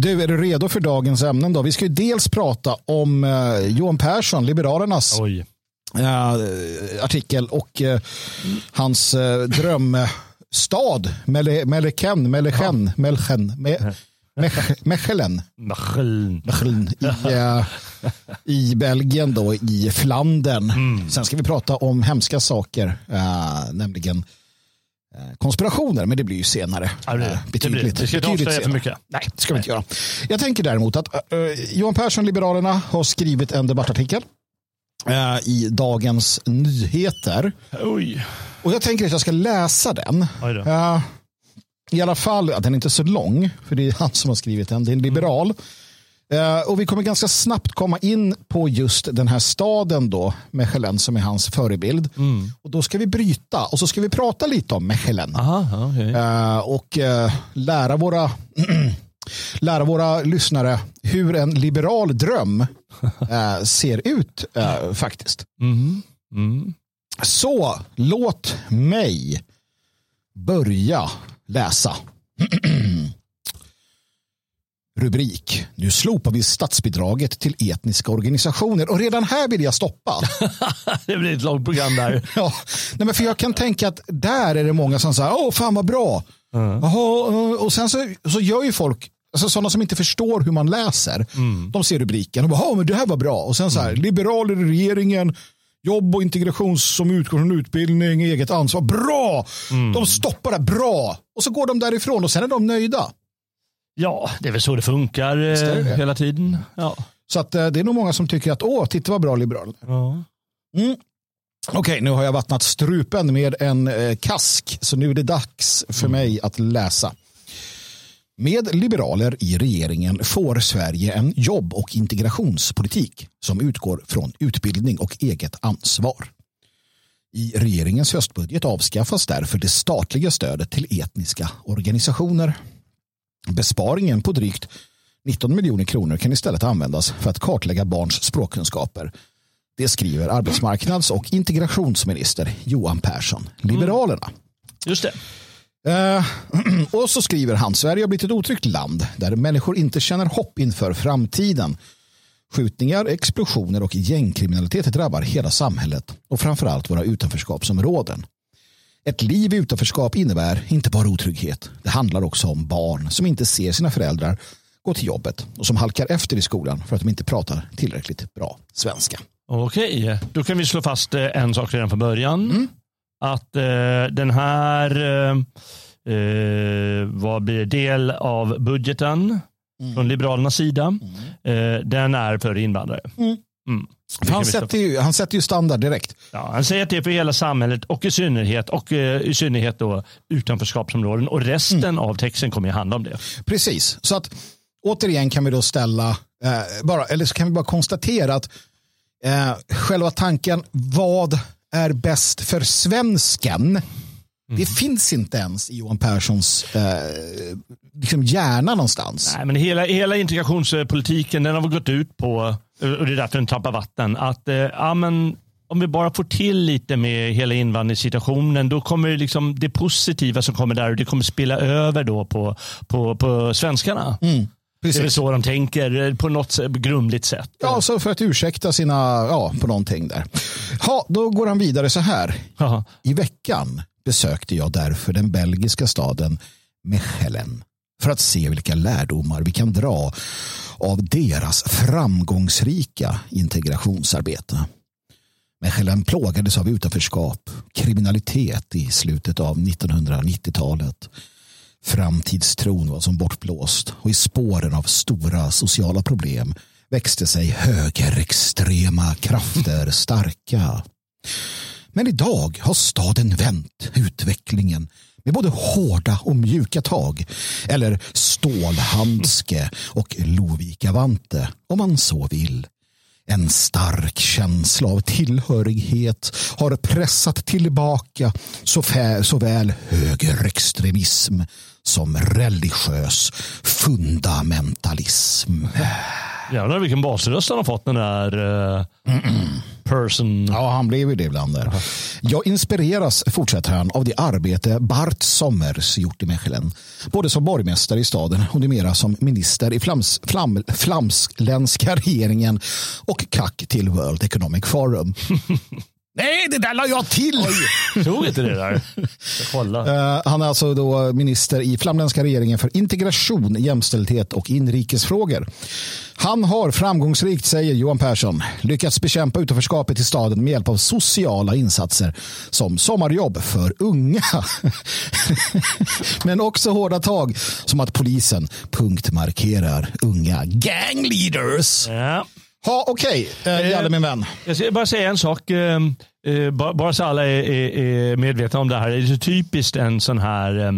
Du, är du redo för dagens ämnen? då? Vi ska ju dels prata om eh, Johan Persson, Liberalernas Oj. eh, artikel och eh, hans eh, drömstad, Mele, Meleken, Melchen, Melchen, Me, Mech- Mechelen. Mechelen i, eh, i Belgien, då, i Flandern. Sen ska vi prata om hemska saker, eh, nämligen konspirationer, men det blir ju senare. Ja, det, Eh, det, blir, betydligt, det ska inte betydligt avslöja för senare. mycket. Nej, det ska vi inte göra. Jag tänker däremot att eh, Johan Persson, Liberalerna, har skrivit en debattartikel eh, i Dagens Nyheter. Oj. Och jag tänker att jag ska läsa den. Eh, I alla fall, ja, den är inte så lång, för det är han som har skrivit den. Det är en liberal. Eh, och vi kommer ganska snabbt komma in på just den här staden då, Mechelen, som är hans förebild. Och då ska vi bryta och så ska vi prata lite om Mechelen. Aha, okej. Eh, och eh, lära våra lära våra lyssnare hur en liberal dröm ser ut faktiskt. Mm. Mm. Så låt mig börja läsa. Rubrik. Nu slopar vi statsbidraget till etniska organisationer. Och redan här vill jag stoppa. Det blir ett långt program där. Ja, nej men för jag kan tänka att där är det många som säger, åh fan vad bra. Jaha, eh, och sen så, så gör ju folk, alltså sådana som inte förstår hur man läser, de ser rubriken och bara, "Ja, men det här var bra. Och sen så här, liberaler i regeringen, jobb och integration som utgår från utbildning, eget ansvar, bra. De stoppar det, bra. Och så går de därifrån och sen är de nöjda. Ja, det är väl så det funkar det eh, det. hela tiden. Ja. Så att, eh, det är nog många som tycker att, åh, titta vad bra liberaler. Ja. Mm. Okej, nu har jag vattnat strupen med en eh, kask, så nu är det dags för mig att läsa. Med liberaler i regeringen får Sverige en jobb och integrationspolitik som utgår från utbildning och eget ansvar. I regeringens höstbudget avskaffas därför det statliga stödet till etniska organisationer. Besparingen på drygt 19 miljoner kronor kan istället användas för att kartlägga barns språkkunskaper. Det skriver arbetsmarknads och integrationsminister Johan Persson, Liberalerna. Just det. Eh, och så skriver han, Sverige har blivit ett otryggt land där människor inte känner hopp inför framtiden. Skjutningar, explosioner och gängkriminalitet drabbar hela samhället och framförallt våra utanförskapsområden. Ett liv i utanförskap innebär inte bara otrygghet. Det handlar också om barn som inte ser sina föräldrar gå till jobbet och som halkar efter i skolan för att de inte pratar tillräckligt bra svenska. Okej, då kan vi slå fast eh, en sak redan från början. Att eh, den här eh, eh, vad blir del av budgeten från Liberalernas sida. Eh, den är för invandrare. Mm. Han sätter, ju, han sätter ju standard direkt. Ja, han säger att det är för hela samhället och i synnerhet, och, eh, i synnerhet då, utanförskapsområden. Och resten Mm. av texten kommer ju handla om det. Precis, så att återigen kan vi då ställa, eh, bara, eller så kan vi bara konstatera att eh, själva tanken, vad är bäst för svensken? Det finns inte ens i Johan Perssons eh, liksom hjärna någonstans. Nej, men hela, hela integrationspolitiken den har väl gått ut på, och det är därför den tappar vatten, att eh, ja, men, om vi bara får till lite med hela invandringssituationen, då kommer det, liksom, det positiva som kommer där och det kommer spela över då på, på, på svenskarna. Det är väl Precis. så de tänker eh, på något grumligt sätt. Ja, så för att ursäkta sina, ja, på någonting där. Ja, då går han vidare så här. Ja. I veckan besökte jag därför den belgiska staden Mechelen för att se vilka lärdomar vi kan dra av deras framgångsrika integrationsarbete. Mechelen plågades av utanförskap, kriminalitet i slutet av 1990-talet. Framtidstron var som bortblåst och i spåren av stora sociala problem växte sig högerextrema krafter starka. Men idag har staden vänt utvecklingen med både hårda och mjuka tag. Eller stålhandske och Lovikavante om man så vill. En stark känsla av tillhörighet har pressat tillbaka såväl högerextremism som religiös fundamentalism. Jävlar vilken basröst han har fått den där uh, person. Ja, han blev ju det ibland där. Jag inspireras, fortsätter han, av det arbete Bart Sommers gjort i Mechelen. Både som borgmästare i staden och numera som minister i flams, flam, flamsländska regeringen och kack till World Economic Forum. Nej, det där la jag till. Såg inte det där? Kolla. Uh, han är alltså då minister i flamländska regeringen för integration, jämställdhet och inrikesfrågor. Han har framgångsrikt, säger Johan Persson, lyckats bekämpa utanförskapet i staden med hjälp av sociala insatser som sommarjobb för unga. Men också hårda tag som att polisen punktmarkerar unga gangleaders. Ja. Ha, Okej, okay. eh, Jalle min vän. Jag ska bara säga en sak. Eh, eh, bara så alla är, medvetna om det här. Det är så typiskt en sån här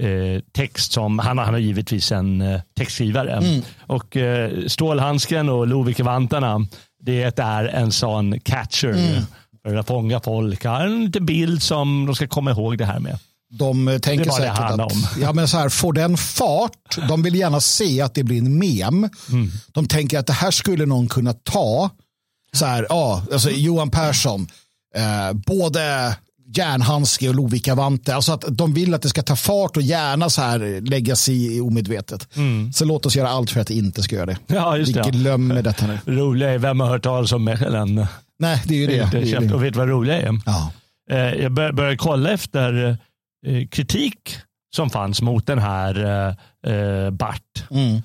eh, text som, han, har givetvis en eh, textskrivare. Mm. Och eh, Stålhandsken och Lovikkevantarna, det är en sån catcher. Mm. För att fånga folk. En liten bild som de ska komma ihåg det här med. De tänker säkert att ja, men så här, får den fart, de vill gärna se att det blir en mem. Mm. De tänker att det här skulle någon kunna ta. Så här, ja, alltså Johan Persson, eh, både järnhandske och Lovikka-vante. Alltså att de vill att det ska ta fart och gärna så här läggas i omedvetet. Mm. Så låt oss göra allt för att det inte ska göra det. Ja, just Vi det. glömmer detta nu. Roliga är, vem har hört talas om Mechelen? Nej, det är ju det. det, är det. Och vet du vad roliga är? Ja. Eh, jag började kolla efter Eh, Eh, kritik som fanns mot den här eh, eh Bart. Mm.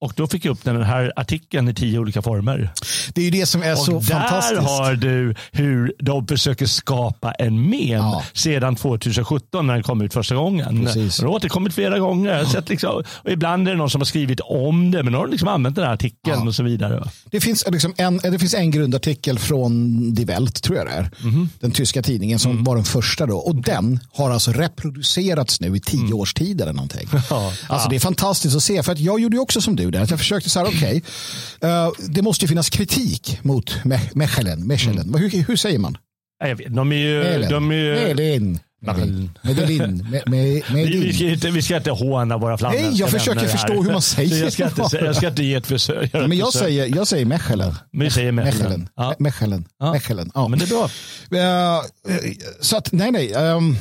Och då fick jag upp den här artikeln i tio olika former. Det är ju det som är och så fantastiskt. Där har du hur de försöker skapa en mem ja. sedan 2017 när den kom ut första gången. Precis. Den har återkommit flera gånger. Ja. Liksom, och ibland är det någon som har skrivit om det, men då har de liksom använt den här artikeln ja. och så vidare. Det finns, liksom en, det finns en grundartikel från Die Welt, tror jag det är. Mm. Den tyska tidningen som mm. var den första då. Och den har alltså reproducerats nu i tio mm. års tid eller någonting. Alltså det är fantastiskt att se, för att jag gjorde ju också som du där. Att jag försökte så här, okej, okay, uh, eh, det måste ju finnas kritik mot Mechelen. Mechelen. Mm. Hur, hur säger man? Jag vet, de är ju... Melen. De är ju... Melen. Medellin. Medellin. Medellin. Vi, ska inte, vi ska inte håna våra flamländska Nej, jag försöker förstå hur man säger. jag, ska inte, jag ska inte ge ett försök. Men jag säger, jag säger Mechelen. Vi säger Mechelen. Mechelen. Ja. Mechelen. Ja. Ja. Men det är bra. Uh, så att, nej, nej. Um,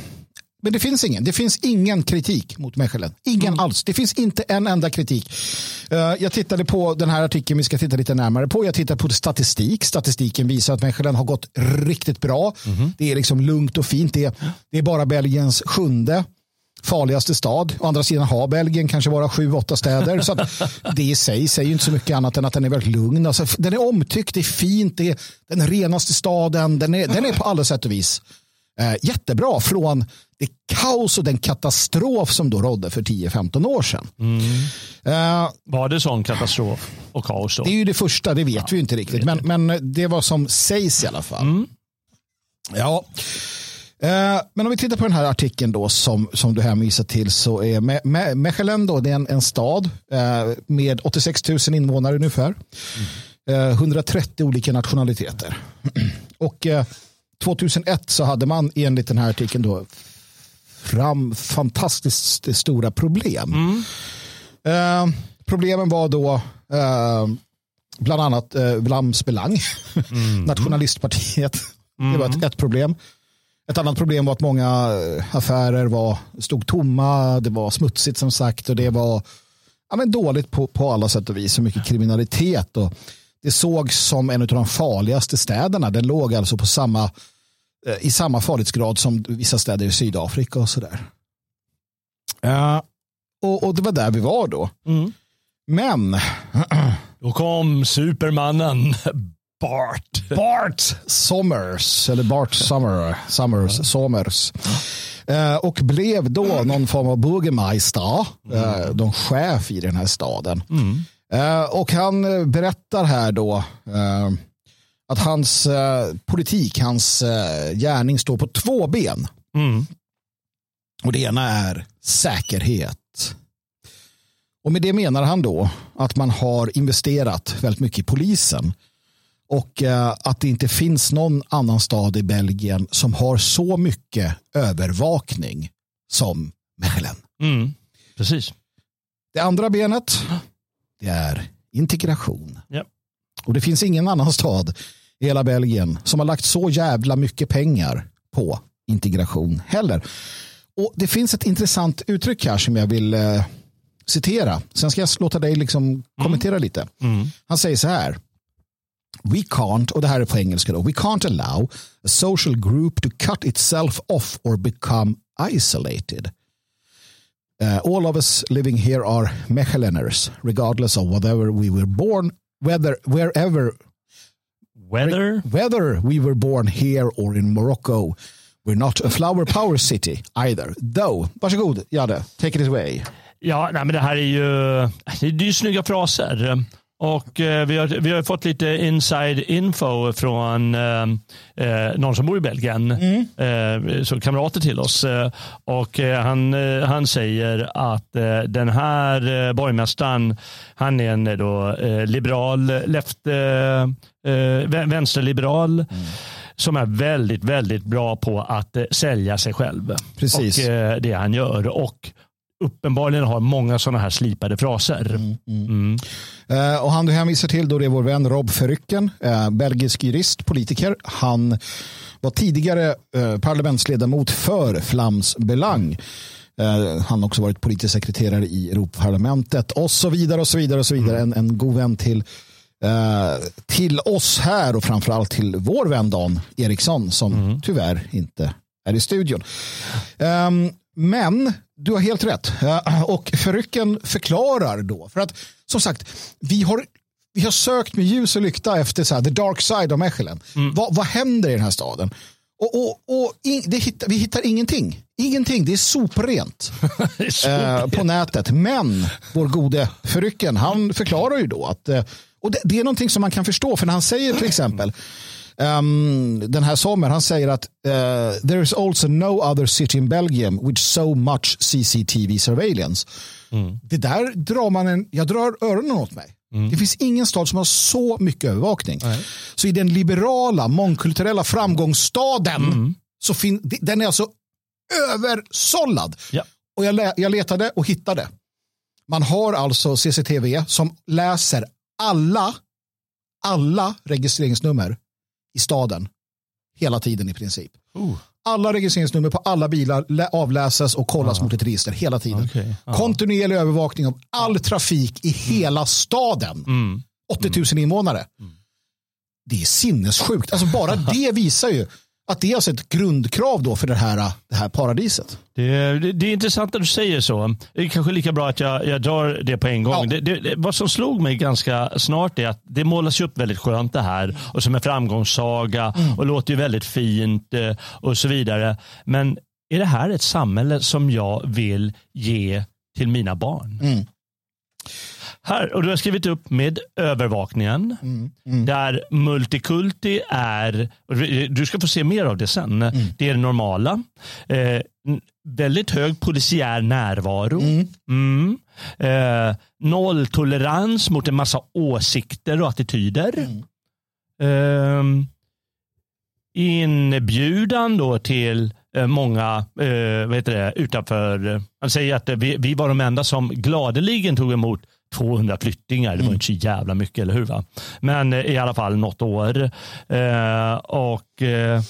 men det finns ingen. Det finns ingen kritik mot Mechelen. Ingen mm. alls. Det finns inte en enda kritik. Uh, jag tittade på den här artikeln vi ska titta lite närmare på. Jag tittade på statistik. Statistiken visar att Mechelen har gått riktigt bra. Mm. Det är liksom lugnt och fint. Det är, det är bara Belgiens sjunde farligaste stad. Å andra sidan har Belgien kanske bara sju, åtta städer. Så det i sig säger inte så mycket annat än att den är väldigt lugn. Alltså, den är omtyckt, det är fint, det är den renaste staden. Den är, den är på alla sätt och vis eh, jättebra från det kaos och den katastrof som då rådde för 10-15 år sedan. Mm. Uh, var det sån katastrof och kaos då? Det är ju det första, det vet ja, vi inte riktigt. Men, men det var som sägs i alla fall. Mm. Ja. Uh, men om vi tittar på den här artikeln då som, som du hänvisar till så är Me Me Mechelen då, det är en, en stad uh, med 86 000 invånare ungefär. Mm. 130 olika nationaliteter. och 2001 så hade man enligt den här artikeln då fram fantastiskt stora problem. Mm. Eh, problemen var då eh, bland annat eh, Vlaams Belang, mm. nationalistpartiet. Mm. Det var ett, mm. ett, problem. Ett annat problem var att många eh, affärer var, stod tomma, det var smutsigt som sagt och det var ja, men dåligt på, på alla sätt och vis. Så mycket kriminalitet. Och det sågs som en av de farligaste städerna. Den låg alltså på samma, eh, i samma farlighetsgrad som vissa städer i Sydafrika och sådär. Uh, och, och, det var där vi var då. Mm. Men. då kom supermannen Bart. Bart Sommers, eller Bart Summer, Summers, Sommers. Uh, och blev då någon form av burgermeister, uh, de chef i den här staden. Mm. Uh, och han berättar här då att hans politik, hans gärning står på två ben. Mm. Och det ena är säkerhet. Och med det menar han då att man har investerat väldigt mycket i polisen. Och eh, att det inte finns någon annan stad i Belgien som har så mycket övervakning som Mechelen. Mm, precis. Det andra benet det är integration. Ja. Och det finns ingen annan stad i hela Belgien som har lagt så jävla mycket pengar på integration heller. Och Det finns ett intressant uttryck här som jag vill eh, citera. Sen ska jag låta dig liksom kommentera lite. Han säger så här. We can't, och det här är på engelska då, we can't allow a social group to cut itself off or become isolated. Uh, all of us living here are Mecheleners, regardless of whatever we were born, whether wherever Weather? whether we were born here or in Morocco. We're not a flower power city either. Though, varsågod Jadde, take it away. Ja, nej, men det här är ju, det är ju snygga fraser. Och eh, vi, har, vi har fått lite inside info från eh, eh, någon som bor i Belgien. Eh, så kamrater till oss. Eh, och eh, han, han säger att den här eh, borgmästaren, han är en då, liberal, left, vä- vänsterliberal. Som är väldigt, väldigt bra på att sälja sig själv. Precis. Och eh, det han gör. Och uppenbarligen har många sådana här slipade fraser. Mm. Eh, och han du hänvisar till då det är vår vän Rob Verrycken, eh, belgisk jurist, politiker. Han var tidigare eh, parlamentsledamot för Flams Belang. Eh, han har också varit politisk sekreterare i Europaparlamentet och så vidare och så vidare och så vidare. En, en god vän till eh, till oss här och framförallt till vår vän Dan Eriksson som tyvärr inte är i studion. Ehm, men du har helt rätt. Och förrycken förklarar då. För att som sagt, vi har, vi har sökt med ljus och lykta efter så här, the dark side of Mechelen. Vad, vad händer i den här staden? Och, och, och in, hittar, vi hittar ingenting. Ingenting, det är soprent eh, på nätet. Men vår gode förrycken, han förklarar ju då att eh, och det, det är någonting som man kan förstå. För när han säger till exempel ehm, den här sommaren, han säger att eh, there is also no other city in Belgium with so much CCTV surveillance. Det där drar man en, jag drar öronen åt mig. Det finns ingen stad som har så mycket övervakning. Så i den liberala, mångkulturella framgångsstaden så fin, den är alltså översållad. Ja. Och jag, jag letade och hittade. Man har alltså CCTV som läser alla, alla registreringsnummer i staden. Hela tiden i princip. Oh. Alla registreringsnummer på alla bilar lä- avläses och kollas mot ett register hela tiden. Okej, ja. Kontinuerlig övervakning av all trafik i hela staden. Mm. 80 000 invånare. Det är sinnessjukt. Alltså bara det visar ju att det är alltså ett grundkrav då för det här, det här paradiset. Det, är- det, det är intressant att du säger så. Det är kanske lika bra att jag, jag drar det på en gång. Ja. Det, det, vad som slog mig ganska snart är att det målas upp väldigt skönt det här och som en framgångssaga och låter ju väldigt fint eh, och så vidare. Men är det här ett samhälle som jag vill ge till mina barn? Mm. Här, och du har skrivit upp med övervakningen. Mm. Där multikulti är, du ska få se mer av det sen, det är det normala. Eh, väldigt hög polisiär närvaro. Mm. Eh, nolltolerans mot en massa åsikter och attityder. Eh, inbjudan då till eh, många eh, vad heter det, utanför. eh, Han säger att eh, vi, vi var de enda som gladeligen tog emot 200 flyttingar. Det var inte så jävla mycket, eller hur? Va? Men eh, i alla fall något år. Eh, och eh,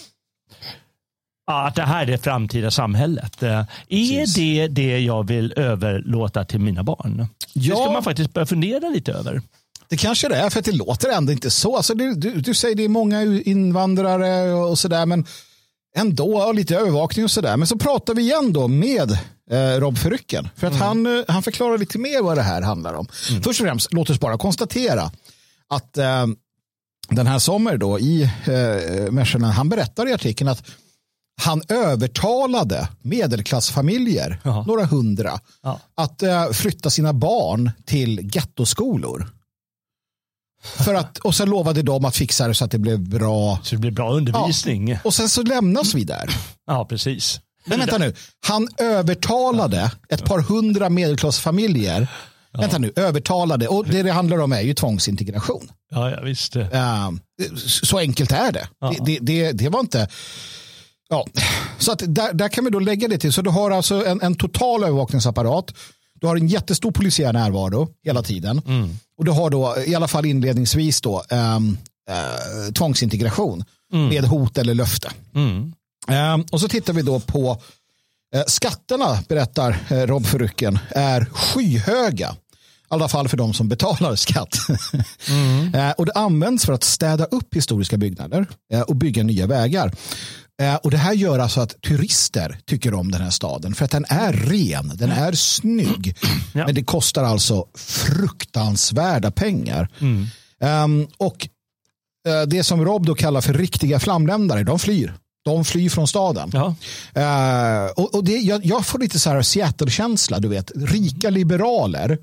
ja, att det här är det framtida samhället. Eh, är det det jag vill överlåta till mina barn? Det ska Ja. man faktiskt börja fundera lite över. Det kanske det är, för att det låter ändå inte så. Alltså, du, du, du säger det är många invandrare och sådär, men ändå lite övervakning och sådär. Men så pratar vi igen då med eh, Rob Verrycken. För att han, eh, han förklarar lite mer vad det här handlar om. Först och främst, låt oss bara konstatera att eh, den här Sommer då i eh, Mechelen, han berättar i artikeln att han övertalade medelklassfamiljer, Jaha. några hundra, Ja. att eh, flytta sina barn till gettoskolor. För att, och sen lovade de att fixa det så att det blev bra. Så det blir bra undervisning. Ja, Och sen så lämnas vi där. precis. Men vänta nu, han övertalade ett par hundra medelklassfamiljer. Vänta nu, övertalade. Och det det handlar om är ju tvångsintegration. Ja, ja visst. Eh, så enkelt är det. Ja. Det, det, det. var inte... Ja, så att där, där kan vi då lägga det till. Så du har alltså en, en total övervakningsapparat. Du har en jättestor polisiär närvaro hela tiden. Mm. Och du har då, i alla fall inledningsvis, då, ähm, äh, tvångsintegration mm. med hot eller löfte. Ähm, och så tittar vi då på äh, skatterna, berättar äh, Rob Förrycken, är skyhöga. I alla fall för de som betalar skatt. Mm. och det används för att städa upp historiska byggnader och bygga nya vägar. Eh, och Det här gör alltså att turister tycker om den här staden för att den är ren, den är snygg. Ja. Men det kostar alltså fruktansvärda pengar. Mm. Um, och uh, Det som Rob då kallar för riktiga flamländare, de flyr. De flyr från staden. Ja. Uh, och, och det, jag, jag, får lite så här Seattle-känsla, du vet. Rika liberaler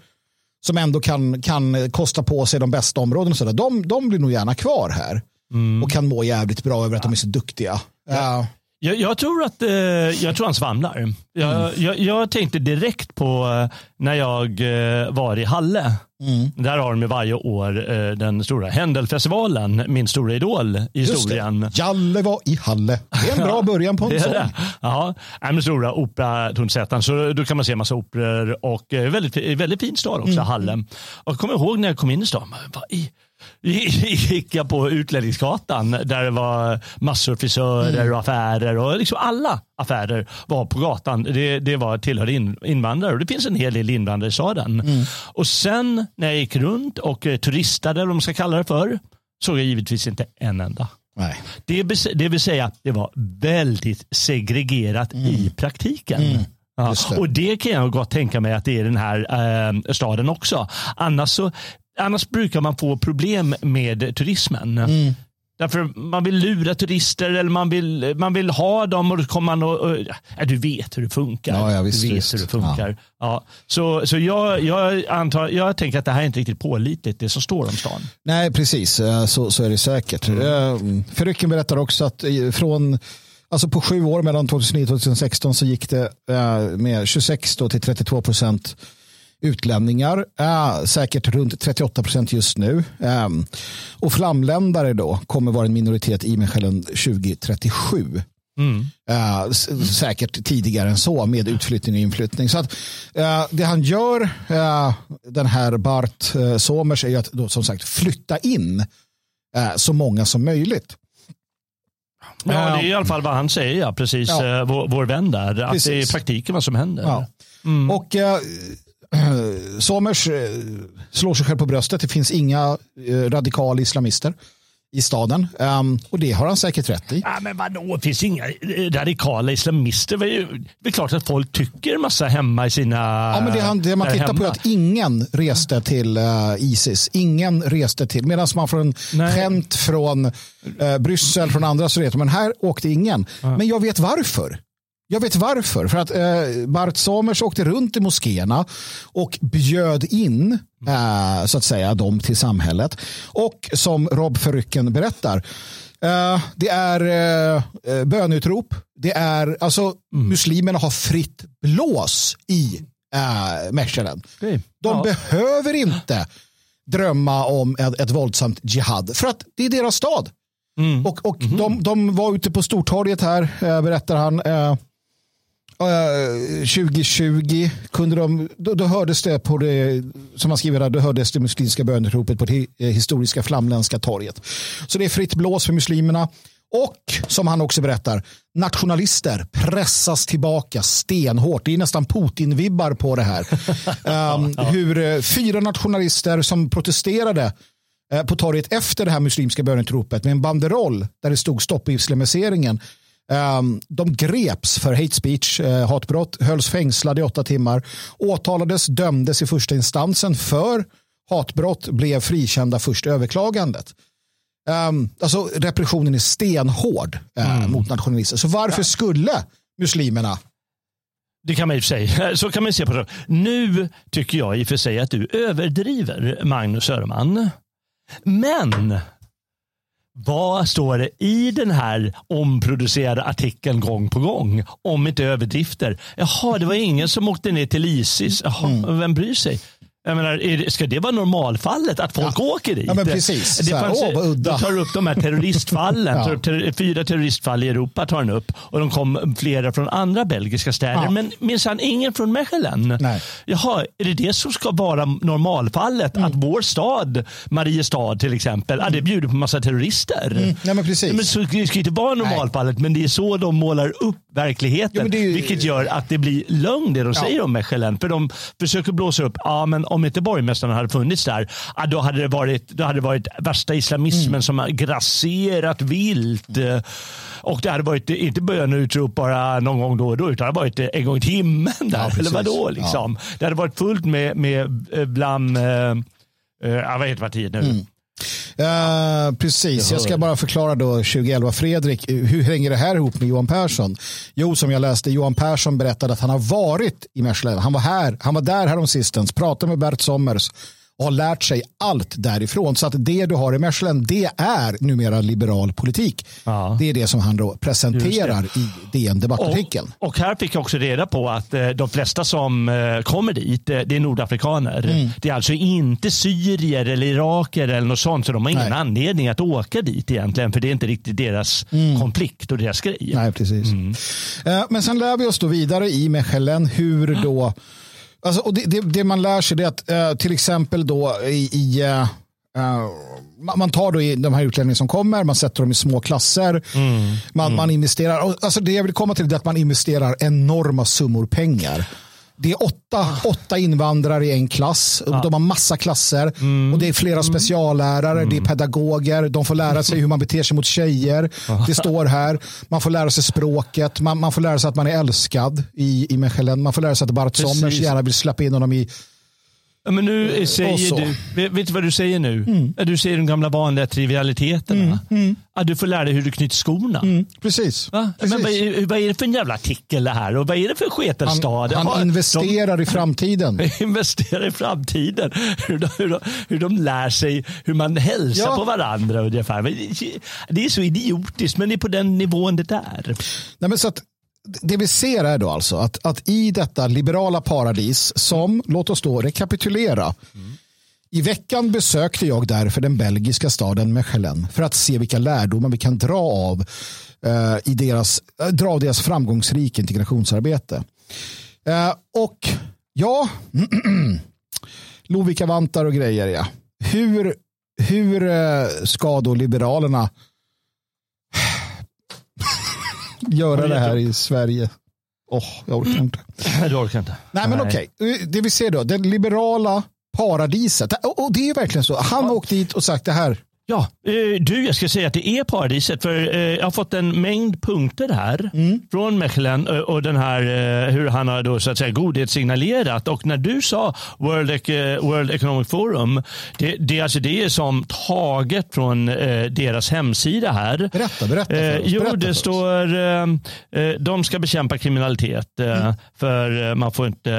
som ändå kan, kan kosta på sig de bästa områdena. Så där, de, de blir nog gärna kvar här. Mm. Och kan må jävligt bra över att ja. de är så duktiga. Ja. Jag, jag, tror att eh, jag tror han svamlar. Jag, mm. jag, jag, tänkte direkt på eh, när jag eh, var i Halle. Mm. Där har de varje år eh, den stora Händelfestivalen, min stora idol i historien. Jalle var i Halle. Det är en bra början på en sång. Ja, den stora operatonsättaren. Så då kan man se massa operor och väldigt, väldigt fin stad också, mm. Halle. Och jag kommer ihåg när jag kom in i stan. Vad i gick jag på Utlänningsgatan där det var massor frisörer mm. och affärer och liksom alla affärer var på gatan. Det, det var tillhörde in, invandrare och det finns en hel del invandrare i staden. Mm. Och sen när jag gick runt och eh, turistade, eller vad man ska kalla det för, såg jag givetvis inte en enda. Nej. Det, det vill säga, det var väldigt segregerat mm. i praktiken. Mm. Ja, det. Och det kan jag gott tänka mig att det är den här eh, staden också. Annars så annars brukar man få problem med turismen. Mm. Därför man vill lura turister eller man vill, man vill ha dem och då kommer man och, och ja, du vet hur det funkar. Ja, ja, visst, du vet visst. hur det funkar. Ja. ja. Så, så jag, jag, antar, jag tänker att det här är inte riktigt pålitligt det som står om stan. Nej, precis. Eh, så, så är det säkert. Mm. Eh, Förrycken berättar också att från Alltså på sju år mellan 2009 och 2016 så gick det eh, med 26 till 32 procent utlänningar, äh, säkert runt 38 procent just nu. Ähm, och flamländare då kommer vara en minoritet i Mechelen 2037. Mm. Äh, säkert tidigare än så med utflyttning och inflyttning. Så att, äh, det han gör, äh, den här Bart äh, Somers, är att då, som sagt flytta in äh, så många som möjligt. Ja, det är i alla fall vad han säger, ja, precis, ja. Vår, vår vän där. Att precis. det är i praktiken vad som händer. Ja. Mm. Och Somers eh, slår sig själv på bröstet. Det finns inga eh, radikala islamister i staden. Um, och det har han säkert rätt i. Ja, men vadå, det finns inga eh, radikala islamister. Det är klart att folk tycker massa hemma i sina... Ja, men det, han, det man tittar hemma. på är att ingen reste till uh, Isis. Ingen reste till, medan man får en skämt från uh, Bryssel, från andra så reser men här åkte ingen. Ja. Men jag vet varför. Jag vet varför. För att eh, Bart Somers åkte runt i moskéerna och bjöd in eh, så att säga dem till samhället. Och som Rob Förrycken berättar, eh, det är eh, eh bönutrop. Det är, alltså, mm. muslimerna har fritt blås i eh, Mechelen. Okay. De ja. behöver inte drömma om ett, ett våldsamt jihad för att det är deras stad. Mm. Och, och mm. de, de var ute på Stortorget här, eh, berättar han. Eh, 2020 kunde de, då, då, hördes det på det, som man skriver där, då hördes det muslimska bönutropet på det eh, historiska flamländska torget. Så det är fritt blås för muslimerna. Och som han också berättar, nationalister pressas tillbaka stenhårt. Det är nästan Putin-vibbar på det här. um, hur uh, fyra nationalister som protesterade uh, på torget efter det här muslimska bönutropet med en banderoll där det stod stopp islamiseringen Ehm, de greps för hate speech, eh, hatbrott, hölls fängslade i åtta timmar, åtalades, dömdes i första instansen för hatbrott, blev frikända först överklagandet. Um, alltså repressionen är stenhård uh, mm. mot nationalister. Så varför ja. skulle muslimerna det kan man i och för sig. Så kan man se på det. Nu tycker jag i och för sig att du överdriver, Magnus Öhrman. Men vad står det i den här omproducerade artikeln gång på gång? Om inte överdrifter. Jaha, det var ingen som åkte ner till Isis. Jaha, mm. vem bryr sig? Jag menar, ska det vara normalfallet att folk Ja. åker dit? Ja, men precis. Det fanns, åh, vad udda. De tar upp de här terroristfallen. Ja. ter, fyra terroristfall i Europa tar han upp. Och de kom flera från andra belgiska städer. Ja. Men minsann ingen från Mechelen. Nej. Jaha, är det det som ska vara normalfallet? Mm. Att vår stad, Mariestad till exempel, ja, det bjuder på massa terrorister. Mm. Nej, men precis. Men så, det ska inte vara normalfallet, men det är så de målar upp verkligheten. Är ju- Vilket gör att det blir lögn det de säger om Mechelen. För de försöker blåsa upp, ja men om inte borgmästaren hade funnits där, ja, då, hade det varit, då hade det varit värsta islamismen Mm. som grasserat vilt. Och det hade varit, inte böneutrop bara någon gång då och då, utan det hade varit en gång i timmen där. Ja, Eller vadå liksom. Det hade varit fullt med, med eh, bland, eh, eh, ja, vad heter partiet nu? Mm. Eh, precis, Jag jag ska bara förklara då 2011. Fredrik, hur hänger det här ihop med Johan Persson? Jo, som jag läste, Johan Persson berättade att han har varit i Mechelen. Han var här, han var där häromsistens, pratade med Bert Sommers och har lärt sig allt därifrån. Så att det du har i Mechelen, det är numera liberal politik. Ja. Det är det som han då presenterar i DN debattartikeln. Och, och här fick jag också reda på att eh, de flesta som eh, kommer dit, eh, det är nordafrikaner. Mm. Det är alltså inte syrier eller iraker eller något sånt, så de har ingen Nej. anledning att åka dit egentligen, för det är inte riktigt deras konflikt och deras grej. Mm. Nej, precis. Eh, Men sen lär vi oss då vidare i Mechelen hur då, alltså, och det, det, det man lär sig är att eh, till exempel då i, i eh, eh, man tar då i de här utlänningarna som kommer, man sätter dem i små klasser, man, man investerar, alltså det jag vill komma till är att man investerar enorma summor pengar. Det är åtta, åtta invandrare i en klass. och De har massa klasser. Och Det är flera speciallärare, det är pedagoger. De får lära sig hur man beter sig mot tjejer. Det står här. Man får lära sig språket. Man, man får lära sig att man är älskad i, i Mechelen. Man får lära sig att Bart. Sommers gärna vill släppa in honom i... Men nu eh, säger du, vet, du vad du säger nu? Mm. Du säger de gamla vanliga trivialiteterna. Ja, du får lära dig hur du knyter skorna. Precis. Va? Precis. Men vad, är, vad är det för en jävla artikel det här? Och vad är det för sketenstad? han, han investerar i framtiden. De investerar i framtiden. Hur de, hur, de, hur de lär sig hur man hälsar Ja. på varandra ungefär. Det är så idiotiskt, men det är på den nivån det är. Nej, men så att, det vi ser är då alltså att, att i detta liberala paradis som, låt oss då rekapitulera. I veckan besökte jag därför den belgiska staden Mechelen för att se vilka lärdomar vi kan dra av, eh, i deras, eh, dra av deras framgångsrika integrationsarbete. Eh, och ja, Lovika vantar och grejer ja. Hur, hur eh, ska då Liberalerna göra det här i Sverige? Åh, jag orkar inte. Du orkar inte. Nej, men okej. Det vi ser då, det liberala paradiset. Och och det är verkligen så. Han har åkt dit och sagt det här. Ja, eh, du, jag ska säga att det är paradiset. För eh, jag har fått en mängd punkter här från Mechelen eh, och den här hur han har då så att säga godhetssignalerat. Och när du sa World, World Economic Forum, det, det, alltså det är som taget från deras hemsida här. Berätta, berätta för oss. jo, Berätta det står de ska bekämpa kriminalitet. Mm. För man får inte,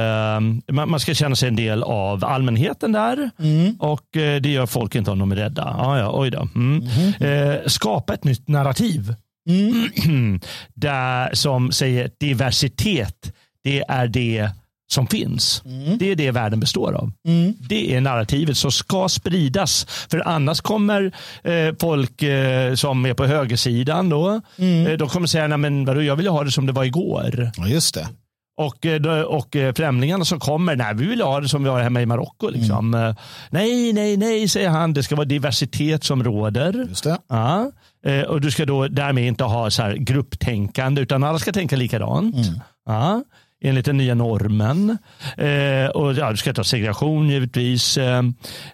man, ska känna sig en del av allmänheten där. Mm. Och det gör folk inte om de är rädda. Ja, ja, oj då. Mm. Eh, skapa ett nytt narrativ. Mm. där, som säger diversitet, det är det som finns. Det är det världen består av. Det är narrativet som ska spridas. För annars kommer eh, folk eh, som är på högersidan då, eh, de kommer säga, nej men vadå, jag vill ha det som det var igår. Ja, just det. Och, eh, och eh, främlingarna som kommer, nej vi vill ha det som vi har hemma i Marocko. Liksom. Eh, Nej, nej, nej, säger han, det ska vara diversitet som råder. Just det. Ja. Och du ska då därmed inte ha så här grupptänkande utan alla ska tänka likadant. Ja. Enligt den nya normen. Och ja, Du ska ta segregation givetvis.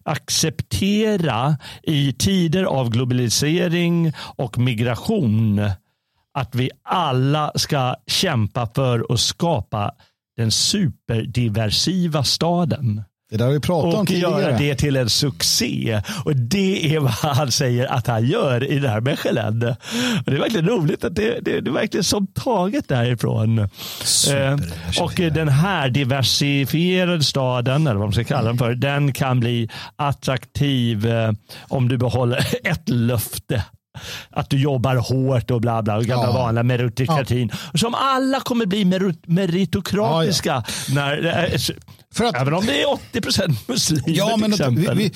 Acceptera i tider av globalisering och migration att vi alla ska kämpa för att skapa den superdiversiva staden Det där har vi pratat om och göra tidigare. det till en succé. Och det är vad han säger att han gör i det här Mechelen. Och det är verkligen roligt att det, det, det är verkligen som taget därifrån. Eh, och den här diversifierade staden, eller vad man ska kalla den för, den kan bli attraktiv eh, om du behåller ett löfte. Att du jobbar hårt och bla bla, och gamla Ja. vanliga meritokratin. Som alla kommer bli merit- meritokratiska. När, eh, För att, Även om det är 80 procent muslimer ja, men till exempel. vi,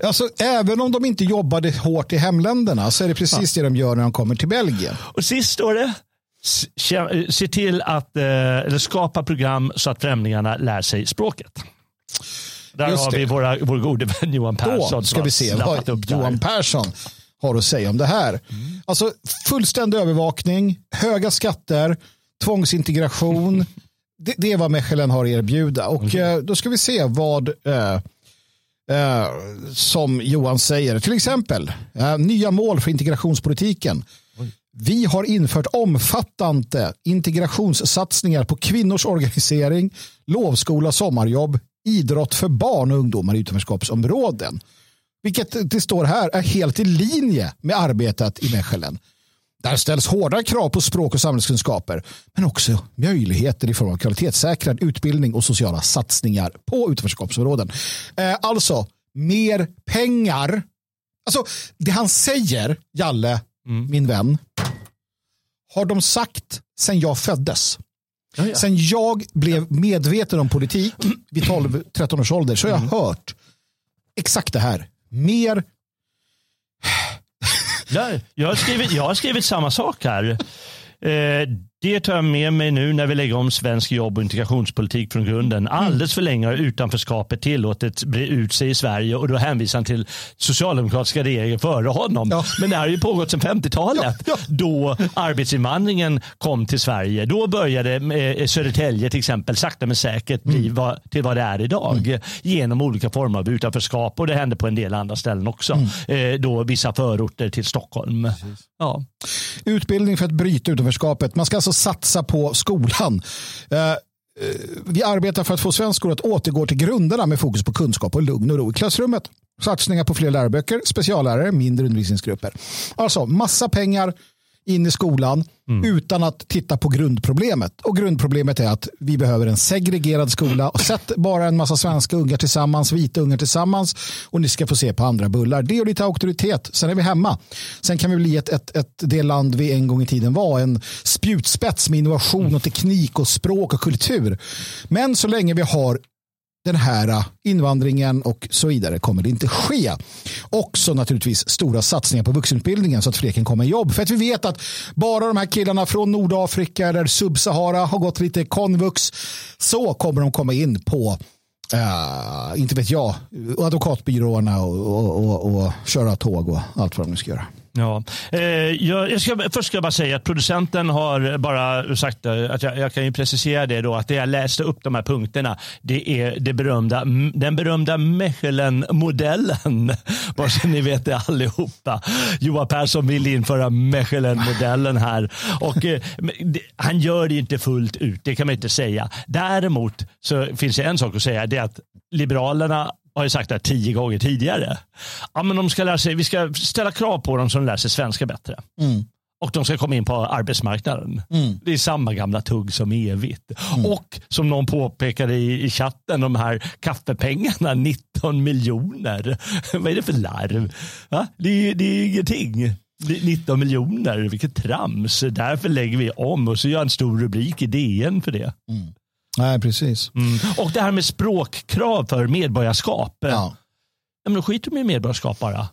vi, alltså, även om de inte jobbade hårt i hemländerna så är det precis det de gör när de kommer till Belgien. Och sist står det, kä- se till att eh, eller skapa program så att främlingarna lär sig språket. Där Just har det. vi våra, vår gode vän Johan Persson. Då ska vi se vad. Johan Persson har att säga om det här. Alltså fullständig övervakning, höga skatter, tvångsintegration. Det, det är vad Mechelen har att erbjuda. Och eh, då ska vi se vad eh, eh, som Johan säger. Till exempel eh, nya mål för integrationspolitiken. Vi har infört omfattande integrationssatsningar på kvinnors organisering, lovskola, sommarjobb, idrott för barn och ungdomar i utanförskapsområden. Vilket det står här är helt i linje med arbetet i Mechelen. Där ställs hårda krav på språk och samhällskunskaper, men också möjligheter i form av kvalitetssäkrad utbildning och sociala satsningar på utanförskapsområden. Eh, alltså, mer pengar. Alltså, det han säger, Jalle, min vän, har de sagt sedan jag föddes. Ja, ja. Sen jag blev medveten om politik vid 12-13 års ålder så har jag hört exakt det här. Mer jag, jag, har skrivit, jag har skrivit samma sak här. Eh, det tar jag med mig nu när vi lägger om svensk jobb och integrationspolitik från grunden. Alldeles för länge har utanförskapet tillåtits bre ut sig i Sverige och då hänvisar han till socialdemokratiska regeringen före honom. Ja. Men det här har ju pågått sedan 50-talet Ja, ja. då arbetsinvandringen kom till Sverige. Då började eh, Södertälje till exempel sakta men säkert bli Mm. vad, till vad det är idag genom olika former av utanförskap och det hände på en del andra ställen också. Mm. Eh, då vissa förorter till Stockholm. Ja. utbildning för att bryta utanförskapet. Man ska alltså Alltså satsa på skolan. Eh, eh, Vi arbetar för att få svensk skola att återgå till grunderna med fokus på kunskap och lugn och ro i klassrummet. Satsningar på fler läroböcker, speciallärare, mindre undervisningsgrupper. Alltså massa pengar in i skolan utan att titta på grundproblemet. Och grundproblemet är att vi behöver en segregerad skola. Och sätt bara en massa svenska ungar tillsammans, vita ungar tillsammans och ni ska få se på andra bullar. Det och lite auktoritet, sen är vi hemma. Sen kan vi bli ett, ett, ett, det land vi en gång i tiden var, en spjutspets med innovation och teknik och språk och kultur. Men så länge vi har den här äh, invandringen och så vidare kommer det inte ske. Också naturligtvis stora satsningar på vuxenutbildningen så att fler kan komma i jobb. För att vi vet att bara de här killarna från Nordafrika eller Subsahara har gått lite konvux så kommer de komma in på Uh, inte vet jag, advokatbyråerna och, och, och, och köra tåg och allt vad de nu ska göra. Ja. Eh, jag, jag ska, först ska jag bara säga att producenten har bara sagt eh, att jag, jag kan ju precisera det då att det jag läste upp de här punkterna det är det berömda, den berömda Mechelen-modellen. Bara så ni vet det allihopa. Johan Persson vill införa Mechelen-modellen här. Och, eh, han gör det inte fullt ut, det kan man inte säga. Däremot så finns det en sak att säga, det är att Liberalerna har ju sagt det här tio gånger tidigare. Ja, men de ska lära sig, vi ska ställa krav på dem som lär sig svenska bättre. Och de ska komma in på arbetsmarknaden. Det är samma gamla tugg som evigt. Och som någon påpekade i, i chatten, de här kaffepengarna, 19 miljoner. Vad är det för larv? Va? Det, är, det är ingenting. Det är 19 miljoner, vilket trams. Därför lägger vi om och så gör en stor rubrik i DN för det. Nej, precis. Och det här med språkkrav för medborgarskap. Ja. Ja, men då skiter de i medborgarskap bara.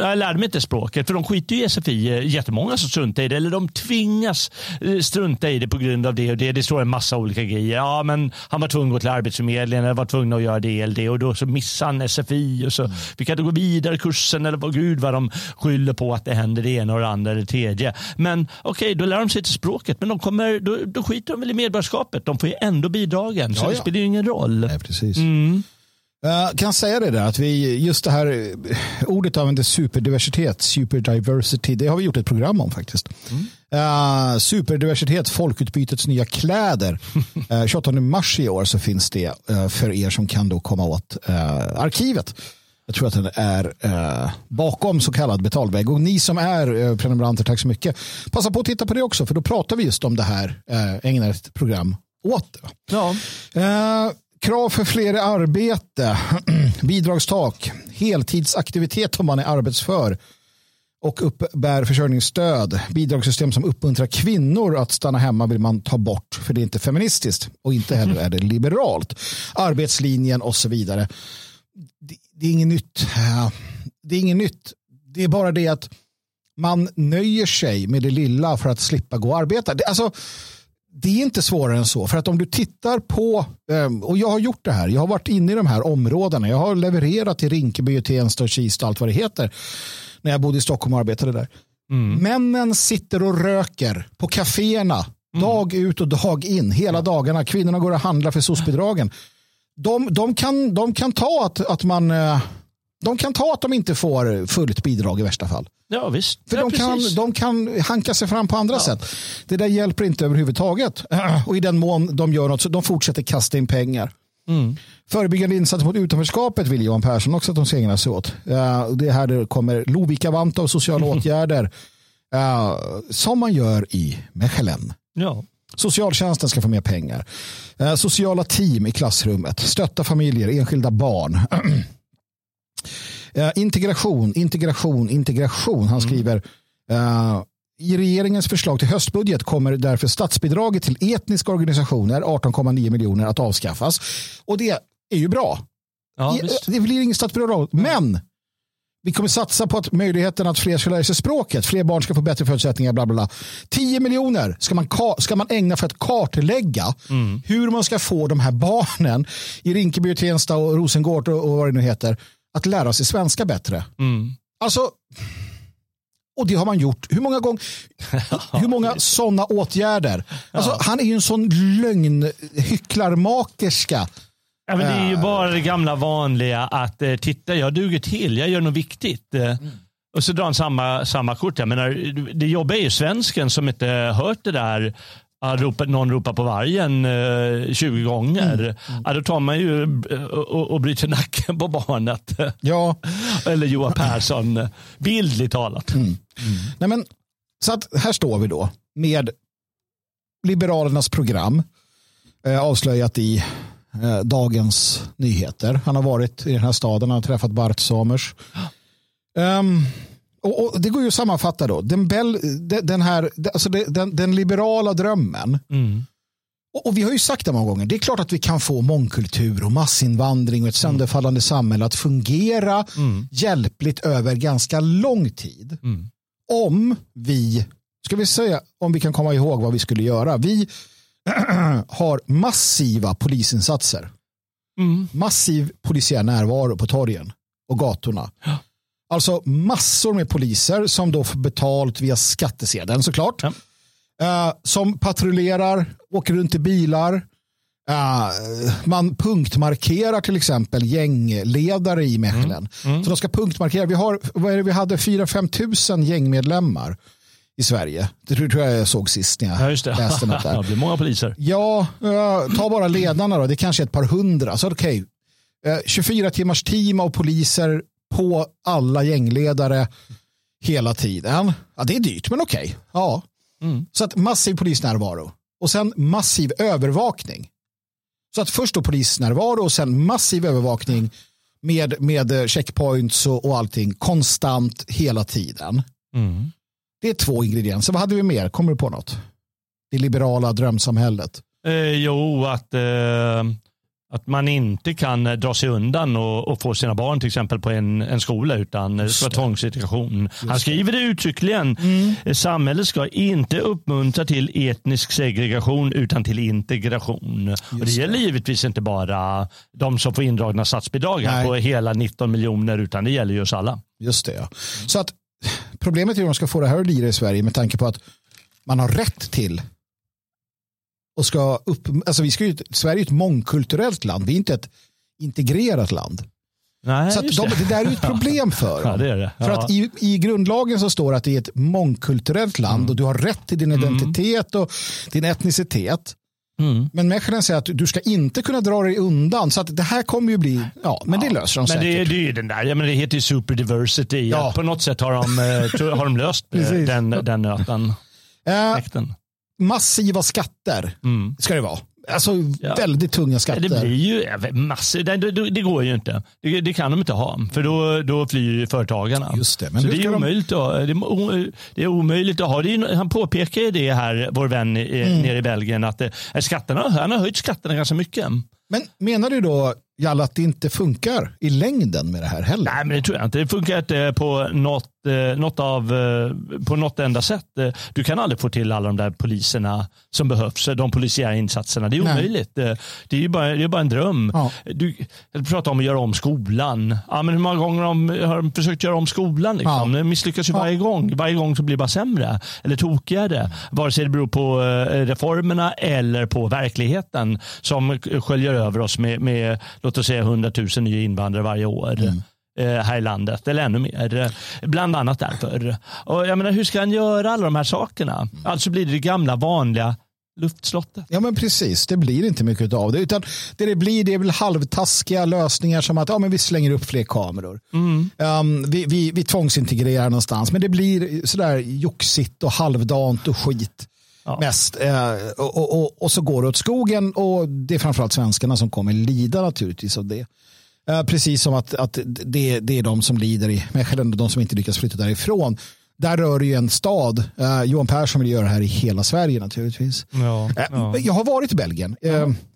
Jag lärde mig inte språket, för de skiter ju i SFI. Jättemånga som struntar i det, eller de tvingas eh, strunta i det på grund av det och det. Det står en massa olika grejer. Ja, men han var tvungen att gå till Arbetsförmedlingen, eller var tvungen att göra det eller det och då så missade han SFI och så fick han inte gå vidare i kursen eller vad gud vad de skyller på att det händer det ena och det andra eller det tredje. Men okej, då lär de sig till språket, men de kommer, då, då skiter de väl i medborgarskapet. De får ju ändå bidragen, så Ja, det ja. spelar ju ingen roll. Nej, precis. Mm. Jag kan säga det där att vi just det här eh, ordet använder superdiversitet, superdiversity. Det har vi gjort ett program om faktiskt. Eh, superdiversitet, folkutbytets nya kläder. Uh, 28 mars i år så finns det eh, för er som kan då komma åt eh, arkivet. Jag tror att den är eh, bakom så kallad betalvägg. Och ni som är eh, prenumeranter, tack så mycket. Passa på att titta på det också, för då pratar vi just om det här, eh, ägnar ett program åt det. Ja. Eh, krav för fler i arbete, bidragstak, heltidsaktivitet om man är arbetsför. och uppbär försörjningsstöd. Bidragssystem som uppmuntrar kvinnor att stanna hemma vill man ta bort för det är inte feministiskt och inte heller är det liberalt. Arbetslinjen och så vidare. Det, är inget nytt. Det är inget nytt. Det är bara det att man nöjer sig med det lilla för att slippa gå och arbeta. Alltså, det är inte svårare än så. För att om du tittar på, ehm, och jag har gjort det här, jag har varit inne i de här områdena, jag har levererat till Rinkeby, Tensta och Kista, allt vad det heter, när jag bodde i Stockholm och arbetade där. Mm. Männen sitter och röker på kaféerna mm. dag ut och dag in, hela dagarna. Kvinnorna går och handlar för SOS-bidragen. De, de, kan, de kan ta att, att man eh, de kan ta att de inte får fullt bidrag i värsta fall. Ja, visst. För ja, de, kan, de kan hanka sig fram på andra ja. sätt. Det där hjälper inte överhuvudtaget. Och i den mån de gör något så de fortsätter kasta in pengar. Mm. Förebyggande insatser mot utanförskapet vill Johan Persson också att de ska ägna sig åt. Det är här det kommer Lovikka-vanta och sociala åtgärder som man gör i Mechelen. Ja. Socialtjänsten ska få mer pengar. Sociala team i klassrummet. Stötta familjer, enskilda barn. Uh, integration, integration, integration. Han mm. skriver uh, i regeringens förslag till höstbudget kommer därför statsbidraget till etniska organisationer, 18,9 miljoner, att avskaffas. Och det är ju bra. Ja, I, det blir inget statsbidrag. Men vi kommer satsa på att möjligheten att fler ska lära sig språket, fler barn ska få bättre förutsättningar, bla bla bla. 10 miljoner ska man, ska man ägna för att kartlägga mm. hur man ska få de här barnen i Rinkeby, Tensta och Rosengård och, och vad det nu heter att lära sig svenska bättre. Mm. Alltså, och det har man gjort. Hur många gånger? hur många sådana åtgärder? Alltså, ja. Han är ju en sån lögnhycklarmakerska. Ja, men det är ju eh. bara det gamla vanliga att eh, titta, jag duger till, jag gör något viktigt. Eh, mm. Och så drar han samma, samma kort. Jag menar, det jobbiga är ju svensken som inte hört det där ropat, någon ropar på vargen eh, 20 gånger. Mm. Mm. Ja, då tar man ju eh, och, och bryter nacken på barnet. Ja. Eller Johan Persson, bildligt talat. Mm. Nej, men, så att här står vi då med Liberalernas program eh, avslöjat i eh, Dagens Nyheter. Han har varit i den här staden, han har träffat Bart Somers. Um, och, och, Det går ju att sammanfatta då. Den, bel, den, här, alltså den, den liberala drömmen. Mm. Och, och, Vi har ju sagt det många gånger. Det är klart att vi kan få mångkultur och massinvandring och ett mm. sönderfallande samhälle att fungera mm. hjälpligt över ganska lång tid. Mm. Om vi, ska vi säga, om vi kan komma ihåg vad vi skulle göra. Vi har massiva polisinsatser. Mm. Massiv polisiär närvaro på torgen och gatorna. Alltså massor med poliser som då får betalt via skattesedeln såklart. Ja. Uh, som patrullerar, åker runt i bilar. Uh, man punktmarkerar till exempel gängledare i Mechelen. Mm. Mm. Så de ska punktmarkera. Vi, har, vad är det, vi hade 4-5 tusen gängmedlemmar i Sverige. Det tror jag jag såg sist när jag ja, just det. läste något där. det blir många poliser. Ja, uh, ta bara ledarna då. Det är kanske ett par hundra. Så okej, okay. 24 timmars team av poliser på alla gängledare hela tiden. Ja, det är dyrt, men okej. Okay. Ja. Mm. Så att massiv polisnärvaro och sen massiv övervakning. Så att först då polisnärvaro och sen massiv övervakning med, med checkpoints och, och allting konstant hela tiden. Mm. Det är två ingredienser. Vad hade vi mer? Kommer du på något? Det liberala drömsamhället. Eh, jo, att eh, att man inte kan eh, dra sig undan och, och, få sina barn till exempel på en, en skola utan det ska vara tvångsintegration. Han skriver det uttryckligen. Mm. Eh, samhället ska inte uppmuntra till etnisk segregation utan till integration. och det, det gäller givetvis inte bara de som får indragna statsbidrag på hela 19 miljoner utan det gäller ju oss alla. Just det. Ja. Så att problemet är hur de ska få det här att lira i Sverige med tanke på att man har rätt till och ska upp, alltså vi ska ju, Sverige är ett mångkulturellt land, vi är inte ett integrerat land. Nej, så de, det där är ett problem för dem. Ja, det det. Ja. För att i, i grundlagen så står det att det är ett mångkulturellt land mm. och du har rätt till din mm. identitet och din etnicitet. Mm. Men Mechelen säger att du ska inte kunna dra dig undan. Så att det här kommer ju bli, ja, men ja. det löser de men säkert. Det, det är ju den där, ja, men det heter ju superdiversity. Ja. På något sätt har de, eh, har de löst eh, den, den nöten. Äh, massiva skatter mm. ska det vara. Alltså ja. väldigt tunga skatter. Det blir ju massor. Det, det, det går ju inte. Det, det, kan de inte ha. För då, då flyr företagarna. Just det. Men Så det är, omöjligt de... att, det är omöjligt att ha. Det han påpekar ju det här, vår vän mm. nere i Belgien, att skatterna, han har höjt skatterna ganska mycket. Men menar du då Jalla, att det inte funkar i längden med det här heller? Nej, men det tror jag inte. Det funkar inte på något, eh, något, av, eh, på något enda sätt. Eh, du kan aldrig få till alla de där poliserna som behövs, de polisiära insatserna. Det är omöjligt. Det är bara, det är bara en dröm. Ja. Du, pratar om att göra om skolan. Ja, men hur många gånger har de försökt göra om skolan? Liksom? Ja. Det misslyckas ju ja. varje gång. Varje gång så blir det bara sämre eller tokigare. Vare sig det beror på reformerna eller på verkligheten som sköljer över oss med, med låt oss säga 100 000 nya invandrare varje år. Mm här i landet, eller ännu mer. Bland annat därför. Och jag menar, hur ska han göra alla de här sakerna? Alltså blir det det gamla vanliga luftslottet. Ja men precis, det blir inte mycket av det. Utan det det blir det är väl halvtaskiga lösningar som att ja, men vi slänger upp fler kameror. Mm. Um, vi, vi, vi tvångsintegrerar någonstans. Men det blir sådär joxigt och halvdant och skit. Ja. Mest. Eh, och, och, och, och, så går det åt skogen och det är framförallt svenskarna som kommer lida naturligtvis av det. Eh, precis som att, att det, det är de som lider i Mechelen, de som inte lyckas flytta därifrån. Där rör det ju en stad. Eh, Johan Persson vill göra det här i hela Sverige naturligtvis. Ja, eh, ja. Jag har varit i Belgien. Eh,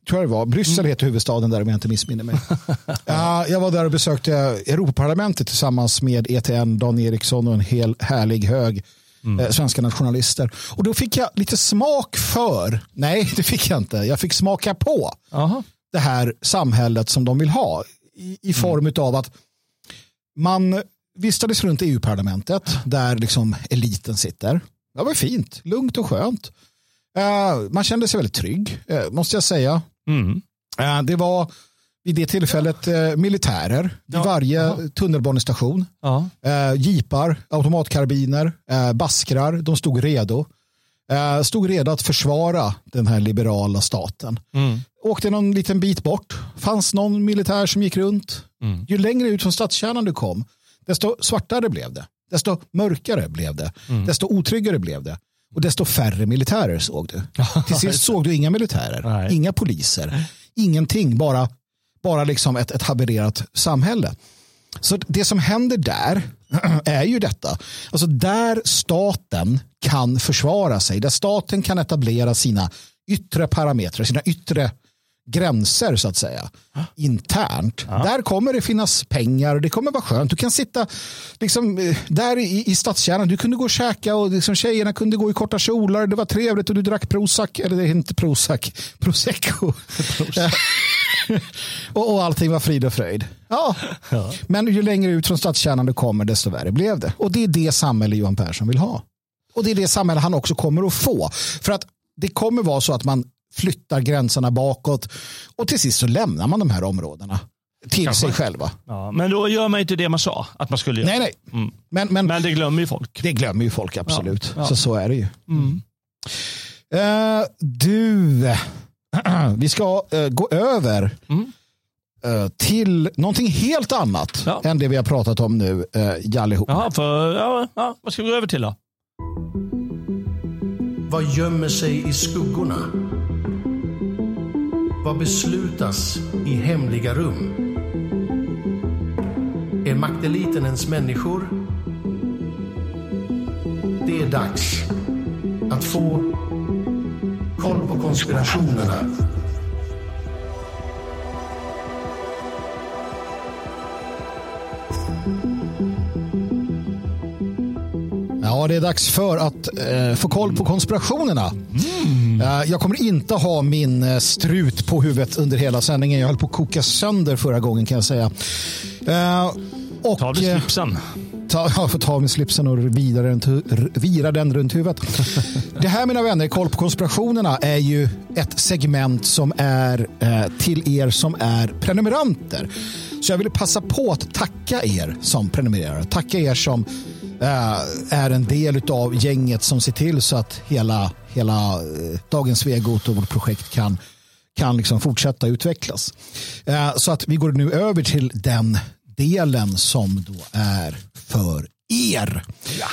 tror jag det var. Bryssel mm. heter huvudstaden där om jag inte missminner mig. uh, jag var där och besökte Europaparlamentet tillsammans med ETN, Dan Eriksson och en hel härlig hög mm. eh, svenska nationalister. Och då fick jag lite smak för, nej det fick jag inte, jag fick smaka på Aha. det här samhället som de vill ha i, i form mm. av att man vistades runt EU-parlamentet där liksom eliten sitter. Det var fint, lugnt och skönt. Uh, man kände sig väldigt trygg, uh, måste jag säga. Mm. Uh, det var vid det tillfället eh, militärer vid ja. varje Aha. tunnelbanestation. Ja. Eh, jeepar, automatkarbiner, eh, baskrar. De stod redo. Eh, stod redo att försvara den här liberala staten. Mm. Åkte någon liten bit bort. Fanns någon militär som gick runt. Mm. Ju längre ut från stadskärnan du kom, desto svartare blev det. Desto mörkare blev det. Mm. Desto otryggare blev det. Och desto färre militärer såg du. Till sist såg du inga militärer, Nej. inga poliser, ingenting. Bara bara liksom ett, ett havererat samhälle. Så det som händer där är ju detta. Alltså där staten kan försvara sig, där staten kan etablera sina yttre parametrar, sina yttre gränser så att säga internt. Ja. Där kommer det finnas pengar och det kommer vara skönt. Du kan sitta liksom, eh, där i, i stadskärnan. Du kunde gå och käka och liksom, tjejerna kunde gå i korta kjolar. Det var trevligt och du drack Prozac, eller det är inte Prozac, Prosecco. och, och allting var frid och fröjd. Ja. ja. Men ju längre ut från stadskärnan du kommer desto värre blev det. Och det är det samhälle Johan Persson vill ha. Och det är det samhälle han också kommer att få. För att det kommer vara så att man flyttar gränserna bakåt och till sist så lämnar man de här områdena till Kanske. sig själva. Ja, men då gör man inte det man sa att man skulle göra. Nej, nej. Mm. Men, men, men det glömmer ju folk. Det glömmer ju folk, absolut. Ja, ja. Så så är det ju. Mm. Uh, du, vi ska uh, gå över mm. uh, till någonting helt annat ja. än det vi har pratat om nu, uh, Jallihop. Jaha, för, ja, ja, vad ska vi gå över till då? Vad gömmer sig i skuggorna? Vad beslutas i hemliga rum? Är makteliten ens människor? Det är dags att få koll på konspirationerna. Ja, det är dags för att eh, få koll på konspirationerna. Mm. Eh, jag kommer inte ha min eh, strut på huvudet under hela sändningen. Jag höll på att koka sönder förra gången kan jag säga. Eh, och, ta av dig slipsen. Ta, jag får ta av mig slipsen och vira den, vira den runt huvudet. det här mina vänner, koll på konspirationerna är ju ett segment som är till er som är prenumeranter. Så jag vill passa på att tacka er som prenumererar. Tacka er som Eh, är en del av gänget som ser till så att hela, hela eh, Dagens Svegot och vårt projekt kan, kan liksom fortsätta utvecklas. Eh, så att vi går nu över till den delen som då är för er. Ja.